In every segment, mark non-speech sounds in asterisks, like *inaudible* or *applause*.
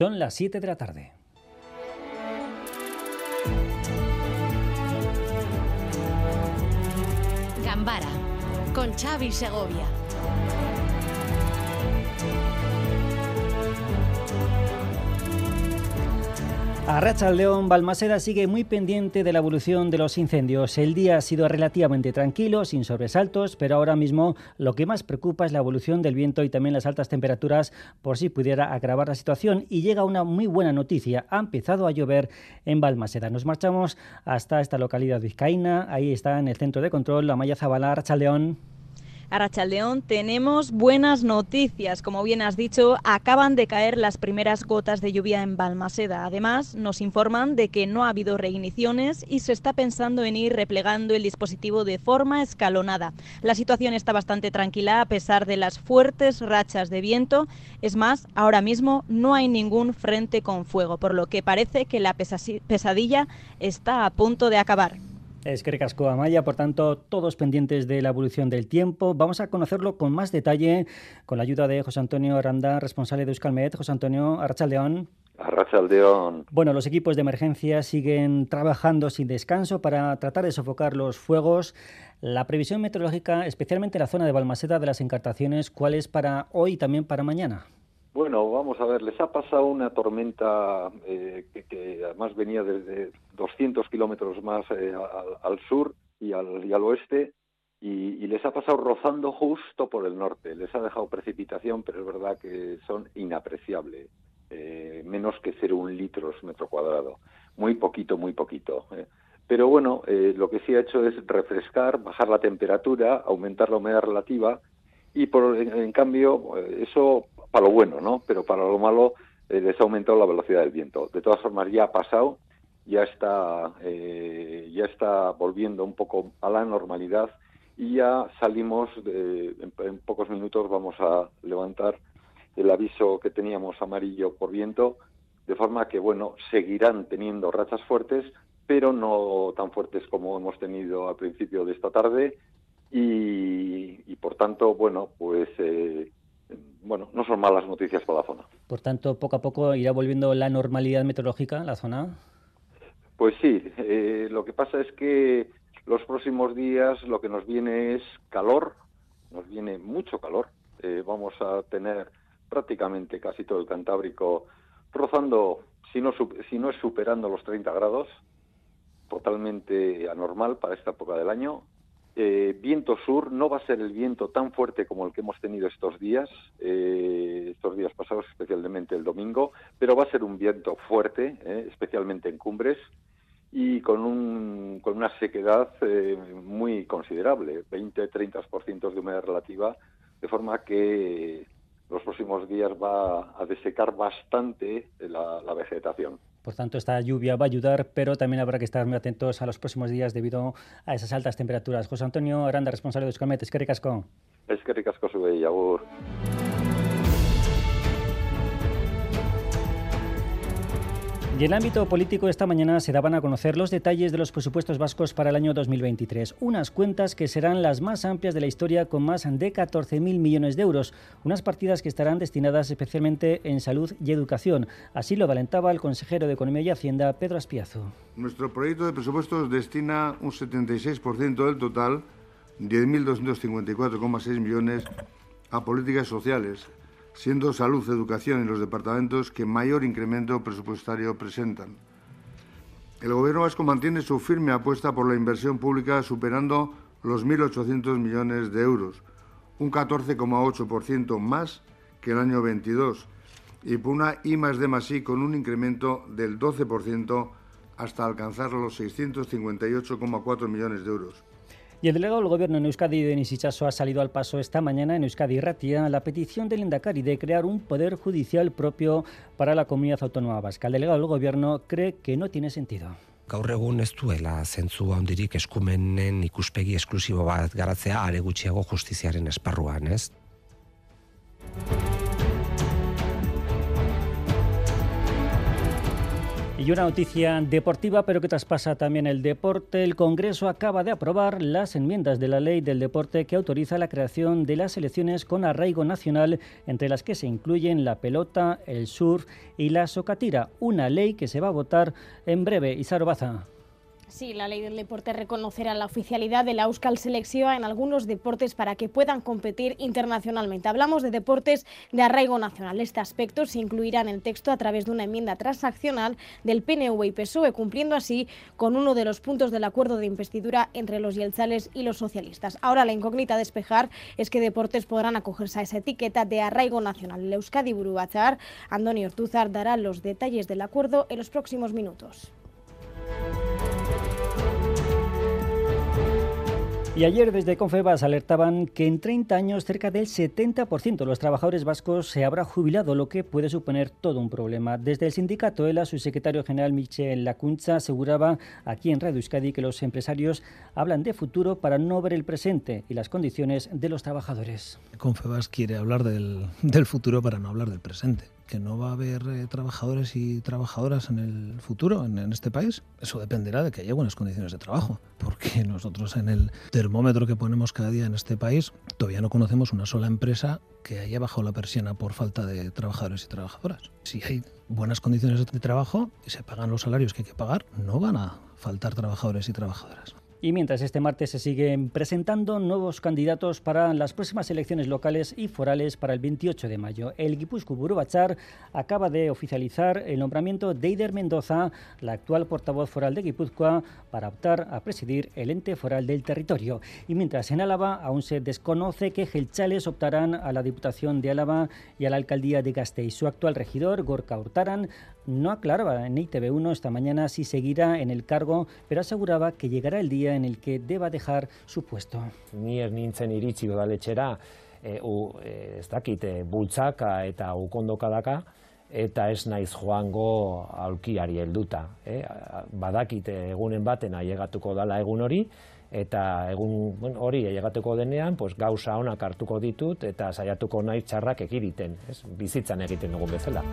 Son las 7 de la tarde. Gambara con Xavi Segovia. Arracha León Balmaseda sigue muy pendiente de la evolución de los incendios. El día ha sido relativamente tranquilo, sin sobresaltos, pero ahora mismo lo que más preocupa es la evolución del viento y también las altas temperaturas, por si pudiera agravar la situación. Y llega una muy buena noticia: ha empezado a llover en Balmaseda. Nos marchamos hasta esta localidad vizcaína. Ahí está en el centro de control la Maya Zabala, Arracha León. Arrachaldeón, tenemos buenas noticias. Como bien has dicho, acaban de caer las primeras gotas de lluvia en Balmaseda. Además, nos informan de que no ha habido reiniciones y se está pensando en ir replegando el dispositivo de forma escalonada. La situación está bastante tranquila a pesar de las fuertes rachas de viento. Es más, ahora mismo no hay ningún frente con fuego, por lo que parece que la pesadilla está a punto de acabar. Es que recasco Amaya, por tanto, todos pendientes de la evolución del tiempo. Vamos a conocerlo con más detalle con la ayuda de José Antonio Aranda, responsable de Euskalmet. José Antonio, Arrachaldeón. Arrachaldeón. Bueno, los equipos de emergencia siguen trabajando sin descanso para tratar de sofocar los fuegos. La previsión meteorológica, especialmente en la zona de Balmaseda de las Encartaciones, ¿cuál es para hoy y también para mañana? Bueno, vamos a ver, les ha pasado una tormenta eh, que, además venía desde 200 kilómetros más eh, al, sur y al, y al oeste y, les ha pasado rozando justo por el norte. Les ha dejado precipitación, pero es verdad que son inapreciables, eh, menos que 0,1 litros metro cuadrado. Muy poquito, muy poquito. Pero bueno, lo que sí ha hecho es refrescar, bajar la temperatura, aumentar la humedad relativa y por, en, cambio eso para lo bueno, ¿no? Pero para lo malo eh, les ha aumentado la velocidad del viento. De todas formas, ya ha pasado, ya está, eh, ya está volviendo un poco a la normalidad y ya salimos, de, en, pocos minutos vamos a levantar el aviso que teníamos amarillo por viento, de forma que, bueno, seguirán teniendo rachas fuertes, pero no tan fuertes como hemos tenido al principio de esta tarde y, y por tanto, bueno, pues eh, bueno, no son malas noticias para la zona. Por tanto, poco a poco irá volviendo la normalidad meteorológica en la zona. Pues sí, eh, lo que pasa es que los próximos días lo que nos viene es calor, nos viene mucho calor. Eh, vamos a tener prácticamente casi todo el Cantábrico rozando, si no, si no es superando los 30 grados, totalmente anormal para esta época del año. Eh, viento sur no va a ser el viento tan fuerte como el que hemos tenido estos días, eh, estos días pasados, especialmente el domingo, pero va a ser un viento fuerte, eh, especialmente en cumbres, y con, un, con una sequedad muy considerable, 20-30% de humedad relativa, de forma que los próximos días va a desecar bastante la vegetación. Por tanto, esta lluvia va a ayudar, pero también habrá que estar muy atentos a los próximos días debido a esas altas temperaturas. José Antonio Aranda, responsable de Euskalmet, es que ricasco. Es que ricasco sube, agur. Y en el ámbito político, esta mañana se daban a conocer los detalles de los presupuestos vascos para el año 2023. Unas cuentas que serán las más amplias de la historia, con más de 14.000 millones de euros. Unas partidas que estarán destinadas especialmente en salud y educación. Así lo valentaba el consejero de Economía y Hacienda, Pedro Aspiazo. Nuestro proyecto de presupuestos destina un 76% del total, 10.254,6 millones, a políticas sociales, siendo salud, educación y los departamentos que mayor incremento presupuestario presentan. El Gobierno vasco mantiene su firme apuesta por la inversión pública superando los 1.800 millones de euros, un 14,8% más que el año 22, y por una I más D más I con un incremento del 12% hasta alcanzar los 658,4 millones de euros. Y el delegado del Gobierno en Euskadi, Denis Ichazo, ha salido al paso esta mañana en Euskadi Ratia la petición del Indacari de crear un poder judicial propio para la comunidad autónoma vasca. El delegado del Gobierno cree que no tiene sentido. gaur egun ez duela zentzu handirik eskumenen ikuspegi esklusibo bat garatzea are gutxiago justiziaren esparruan, ez? Y una noticia deportiva, pero que traspasa también el deporte. El Congreso acaba de aprobar las enmiendas de la ley del deporte que autoriza la creación de las selecciones con arraigo nacional, entre las que se incluyen la pelota, el surf y la socatira. Una ley que se va a votar en breve. Isaro Baza. Sí, la ley del deporte reconocerá la oficialidad de la Euskal Selección en algunos deportes para que puedan competir internacionalmente. Hablamos de deportes de arraigo nacional. Este aspecto se incluirá en el texto a través de una enmienda transaccional del PNV y PSOE, cumpliendo así con uno de los puntos del acuerdo de investidura entre los yelzales y los socialistas. Ahora la incógnita a despejar es que deportes podrán acogerse a esa etiqueta de arraigo nacional. El Euskadi Burubachar, Antonio Ortuzar, dará los detalles del acuerdo en los próximos minutos. Y ayer desde Confebas alertaban que en 30 años cerca del 70% de los trabajadores vascos se habrá jubilado, lo que puede suponer todo un problema. Desde el sindicato ELA, su secretario general Michel Lacuncha aseguraba aquí en Radio que los empresarios hablan de futuro para no ver el presente y las condiciones de los trabajadores. Confebas quiere hablar del futuro para no hablar del presente que no va a haber eh, trabajadores y trabajadoras en el futuro en, este país. Eso dependerá de que haya buenas condiciones de trabajo, porque *laughs* nosotros en el termómetro que ponemos cada día en este país todavía no conocemos una sola empresa que haya bajado la persiana por falta de trabajadores y trabajadoras. Si hay buenas condiciones de trabajo y se pagan los salarios que hay que pagar, no van a faltar trabajadores y trabajadoras. Y mientras este martes se siguen presentando nuevos candidatos para las próximas elecciones locales y forales para el 28 de mayo, el Guipuzco Burubachar acaba de oficializar el nombramiento de Eider Mendoza, la actual portavoz foral de Guipúzcoa, para optar a presidir el ente foral del territorio. Y mientras en Álava aún se desconoce que Gelchales optarán a la Diputación de Álava y a la Alcaldía de Gasteiz. Su actual regidor, Gorka Hurtaran, no aclaraba en ITV1 esta mañana si seguirá en el cargo, pero aseguraba que llegará el día en el que deba dejar su puesto. Ni ez nintzen iritsi udaletxera, e, u, e, ez dakit, e, bultzaka eta ukondokadaka, eta ez naiz joango aulkiari helduta. E, badakit egunen baten ailegatuko dala egun hori, eta egun bueno, hori ailegatuko denean, pues, gauza onak hartuko ditut, eta saiatuko nahi txarrak egiten, ez? bizitzan egiten dugun bezala.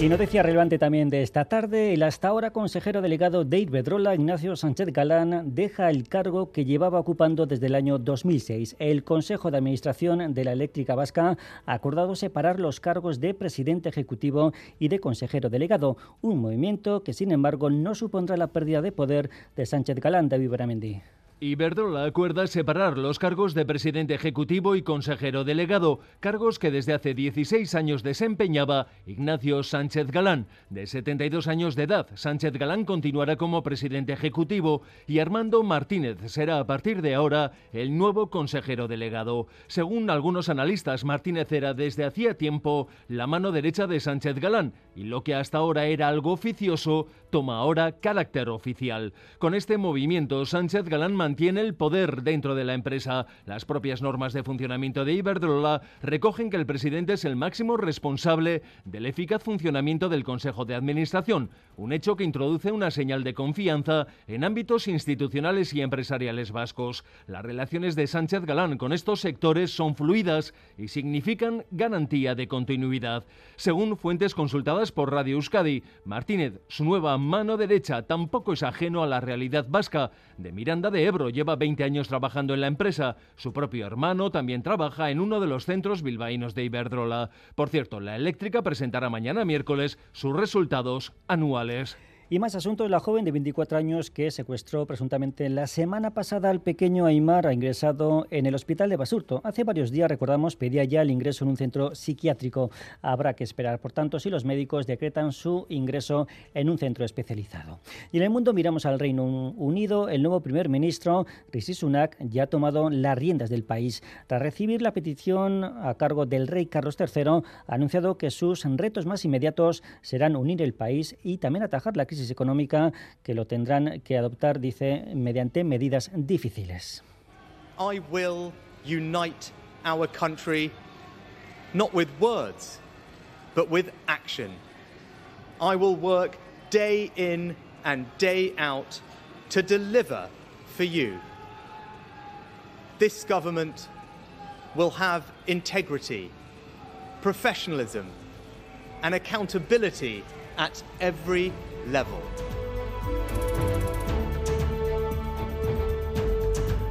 Y noticia relevante también de esta tarde, el hasta ahora consejero delegado de Iberdrola, Ignacio Sánchez Galán, deja el cargo que llevaba ocupando desde el año 2006. El Consejo de Administración de la Eléctrica Vasca ha acordado separar los cargos de presidente ejecutivo y de consejero delegado, un movimiento que sin embargo no supondrá la pérdida de poder de Sánchez Galán, David Beramendi. Iberdrola acuerda separar los cargos de presidente ejecutivo y consejero delegado, cargos que desde hace 16 años desempeñaba Ignacio Sánchez Galán. De 72 años de edad, Sánchez Galán continuará como presidente ejecutivo y Armando Martínez será a partir de ahora el nuevo consejero delegado. Según algunos analistas, Martínez era desde hacía tiempo la mano derecha de Sánchez Galán y lo que hasta ahora era algo oficioso toma ahora carácter oficial. Con este movimiento, Sánchez Galán mantiene el poder dentro de la empresa. Las propias normas de funcionamiento de Iberdrola recogen que el presidente es el máximo responsable del eficaz funcionamiento del Consejo de Administración, un hecho que introduce una señal de confianza en ámbitos institucionales y empresariales vascos. Las relaciones de Sánchez Galán con estos sectores son fluidas y significan garantía de continuidad. Según fuentes consultadas por Radio Euskadi, Martínez, su nueva mano derecha, tampoco es ajeno a la realidad vasca. De Miranda de Ebro lleva 20 años trabajando en la empresa. Su propio hermano también trabaja en uno de los centros bilbaínos de Iberdrola. Por cierto, la eléctrica presentará mañana miércoles sus resultados anuales. Y más asuntos, la joven de 24 años que secuestró presuntamente la semana pasada al pequeño Aymar ha ingresado en el hospital de Basurto. Hace varios días, recordamos, pedía ya el ingreso en un centro psiquiátrico. Habrá que esperar, por tanto, si los médicos decretan su ingreso en un centro especializado. Y en el mundo miramos al Reino Unido. El nuevo primer ministro, Rishi Sunak, ya ha tomado las riendas del país. Tras recibir la petición a cargo del rey Carlos III, ha anunciado que sus retos más inmediatos serán unir el país y también atajar la crisis crisis económica que lo tendrán que adoptar, dice, mediante medidas difíciles. I will unite our country not with words, but with action. I will work day in and day out to deliver for you. This government will have integrity, professionalism, and accountability at every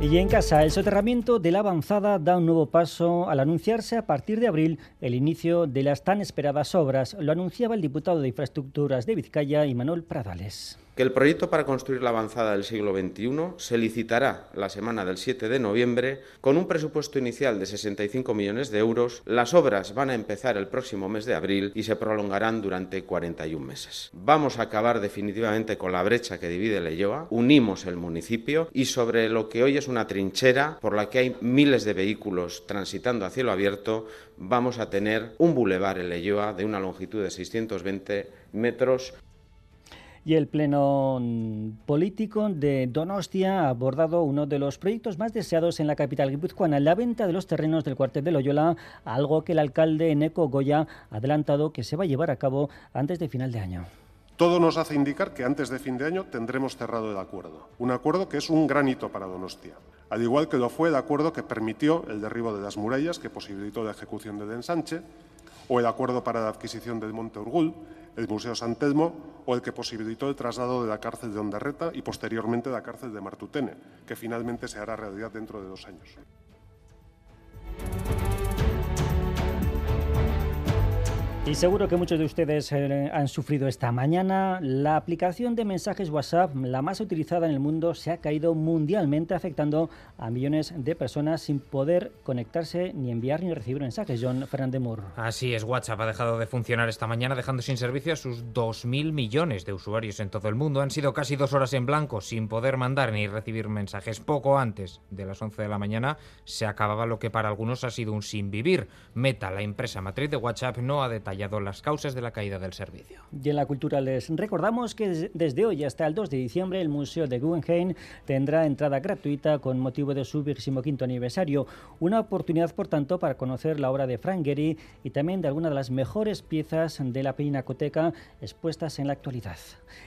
Y en casa, el soterramiento de la avanzada da un nuevo paso al anunciarse a partir de abril el inicio de las tan esperadas obras. Lo anunciaba el diputado de Infraestructuras de Vizcaya, Imanol Pradales que el proyecto para construir la avanzada del siglo XXI se licitará la semana del 7 de noviembre con un presupuesto inicial de 65 millones de euros. Las obras van a empezar el próximo mes de abril y se prolongarán durante 41 meses. Vamos a acabar definitivamente con la brecha que divide Leyoa, unimos el municipio y sobre lo que hoy es una trinchera por la que hay miles de vehículos transitando a cielo abierto, vamos a tener un bulevar en Leyoa de una longitud de 620 metros y el Pleno Político de Donostia ha abordado uno de los proyectos más deseados en la capital guipuzcoana, la venta de los terrenos del cuartel de Loyola, algo que el alcalde Eneco Goya ha adelantado que se va a llevar a cabo antes de final de año. Todo nos hace indicar que antes de fin de año tendremos cerrado el acuerdo, un acuerdo que es un gran hito para Donostia, al igual que lo fue el acuerdo que permitió el derribo de las murallas que posibilitó la ejecución del ensanche, o el acuerdo para la adquisición del Monte Urgul, el Museo San Telmo o el que posibilitó el traslado de la cárcel de Ondarreta y posteriormente la cárcel de Martutene, que finalmente se hará realidad dentro de dos años. Y seguro que muchos de ustedes eh, han sufrido esta mañana. La aplicación de mensajes WhatsApp, la más utilizada en el mundo, se ha caído mundialmente, afectando a millones de personas sin poder conectarse ni enviar ni recibir mensajes. John Fernández Moore. Así es, WhatsApp ha dejado de funcionar esta mañana, dejando sin servicio a sus 2.000 millones de usuarios en todo el mundo. Han sido casi dos horas en blanco, sin poder mandar ni recibir mensajes. Poco antes de las 11 de la mañana se acababa lo que para algunos ha sido un sin vivir. Meta, la empresa matriz de WhatsApp, no ha detallado las causas de la caída del servicio. Y en la cultura les recordamos que desde hoy hasta el 2 de diciembre el Museo de Guggenheim tendrá entrada gratuita con motivo de su 25 aniversario. Una oportunidad, por tanto, para conocer la obra de Frank Gehry y también de algunas de las mejores piezas de la pinacoteca expuestas en la actualidad.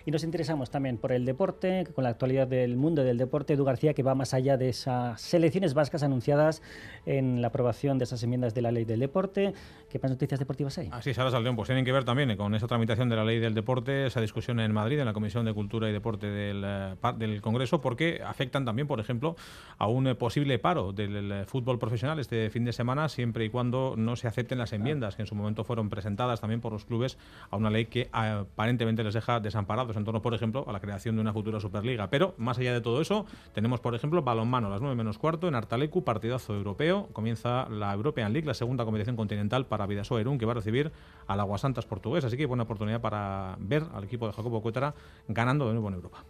Y nos interesamos también por el deporte, con la actualidad del mundo del deporte. Edu García, que va más allá de esas selecciones vascas anunciadas en la aprobación de esas enmiendas de la ley del deporte. ¿Qué más noticias deportivas hay? Así Saldeón, pues tienen que ver también con esa tramitación de la ley del deporte, esa discusión en Madrid, en la Comisión de Cultura y Deporte del, eh, del Congreso, porque afectan también, por ejemplo, a un eh, posible paro del eh, fútbol profesional este fin de semana, siempre y cuando no se acepten las enmiendas que en su momento fueron presentadas también por los clubes a una ley que aparentemente les deja desamparados en torno, por ejemplo, a la creación de una futura Superliga. Pero más allá de todo eso, tenemos, por ejemplo, balonmano las 9 menos cuarto en Artalecu, partidazo europeo. Comienza la European League, la segunda competición continental para Vidasoa Erún, que va a recibir al Aguasantas portugués. Así que buena oportunidad para ver al equipo de Jacobo Cuétara ganando de nuevo en Europa.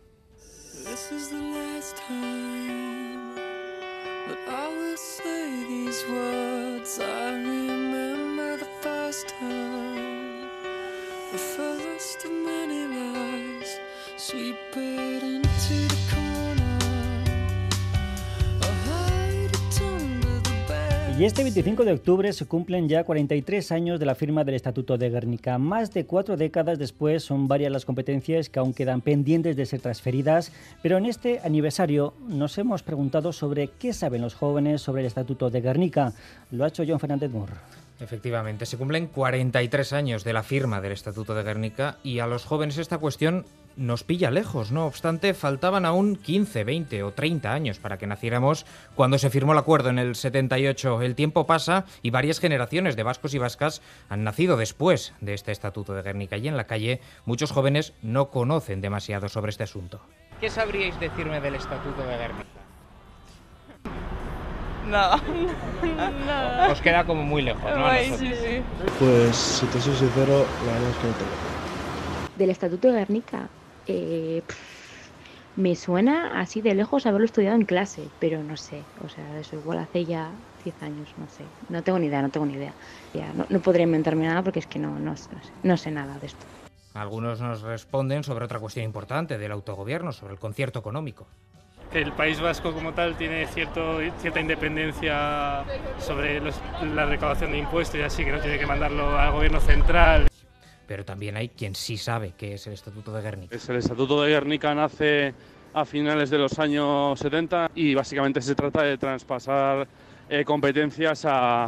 Y este 25 de octubre se cumplen ya 43 años de la firma del Estatuto de Guernica. Más de cuatro décadas después son varias las competencias que aún quedan pendientes de ser transferidas, pero en este aniversario nos hemos preguntado sobre qué saben los jóvenes sobre el Estatuto de Guernica. Lo ha hecho John Fernández Moore. Efectivamente, se cumplen 43 años de la firma del Estatuto de Guernica y a los jóvenes esta cuestión nos pilla lejos. No obstante, faltaban aún 15, 20 o 30 años para que naciéramos cuando se firmó el acuerdo en el 78. El tiempo pasa y varias generaciones de vascos y vascas han nacido después de este Estatuto de Guernica y en la calle muchos jóvenes no conocen demasiado sobre este asunto. ¿Qué sabríais decirme del Estatuto de Guernica? Nada. *laughs* Nada. Os queda como muy lejos, ¿no? sí, sí. Pues, si te soy sincero, la verdad es que no tengo. Del Estatuto de Guernica, eh, me suena así de lejos haberlo estudiado en clase, pero no sé, o sea, eso igual hace ya 10 años, no sé, no tengo ni idea, no tengo ni idea. Ya, no, no podría inventarme nada porque es que no, no, no sé nada de esto. Algunos nos responden sobre otra cuestión importante del autogobierno, sobre el concierto económico el País Vasco como tal tiene cierto, cierta independencia sobre la recaudación de impuestos y así, que no tiene que mandarlo al gobierno central. Pero también hay quien sí sabe qué es el Estatuto de Guernica. Es el Estatuto de Guernica nace a finales de los años 70 y básicamente se trata de traspasar eh, competencias a,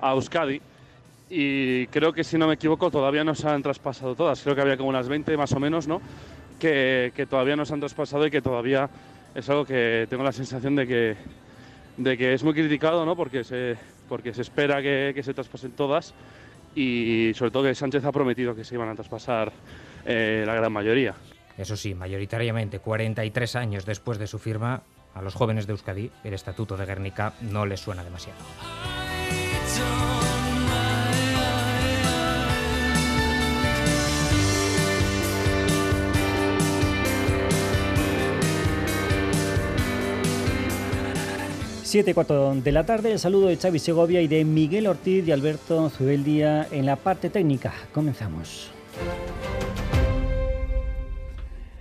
a Euskadi y creo que si no me equivoco todavía no se han traspasado todas. Creo que había como unas 20 más o menos, ¿no? Que, que todavía no se han traspasado y que todavía es algo que tengo la sensación de que, de que es muy criticado, ¿no? Porque se, porque se espera que, que se traspasen todas y sobre todo que Sánchez ha prometido que se iban a traspasar eh, la gran mayoría. Eso sí, mayoritariamente 43 años después de su firma, a los jóvenes de Euskadi el Estatuto de Guernica no les suena demasiado. 7 4 de la tarde, el saludo de Xavi Segovia y de Miguel Ortiz y Alberto Zubeldia en la parte técnica. Comenzamos.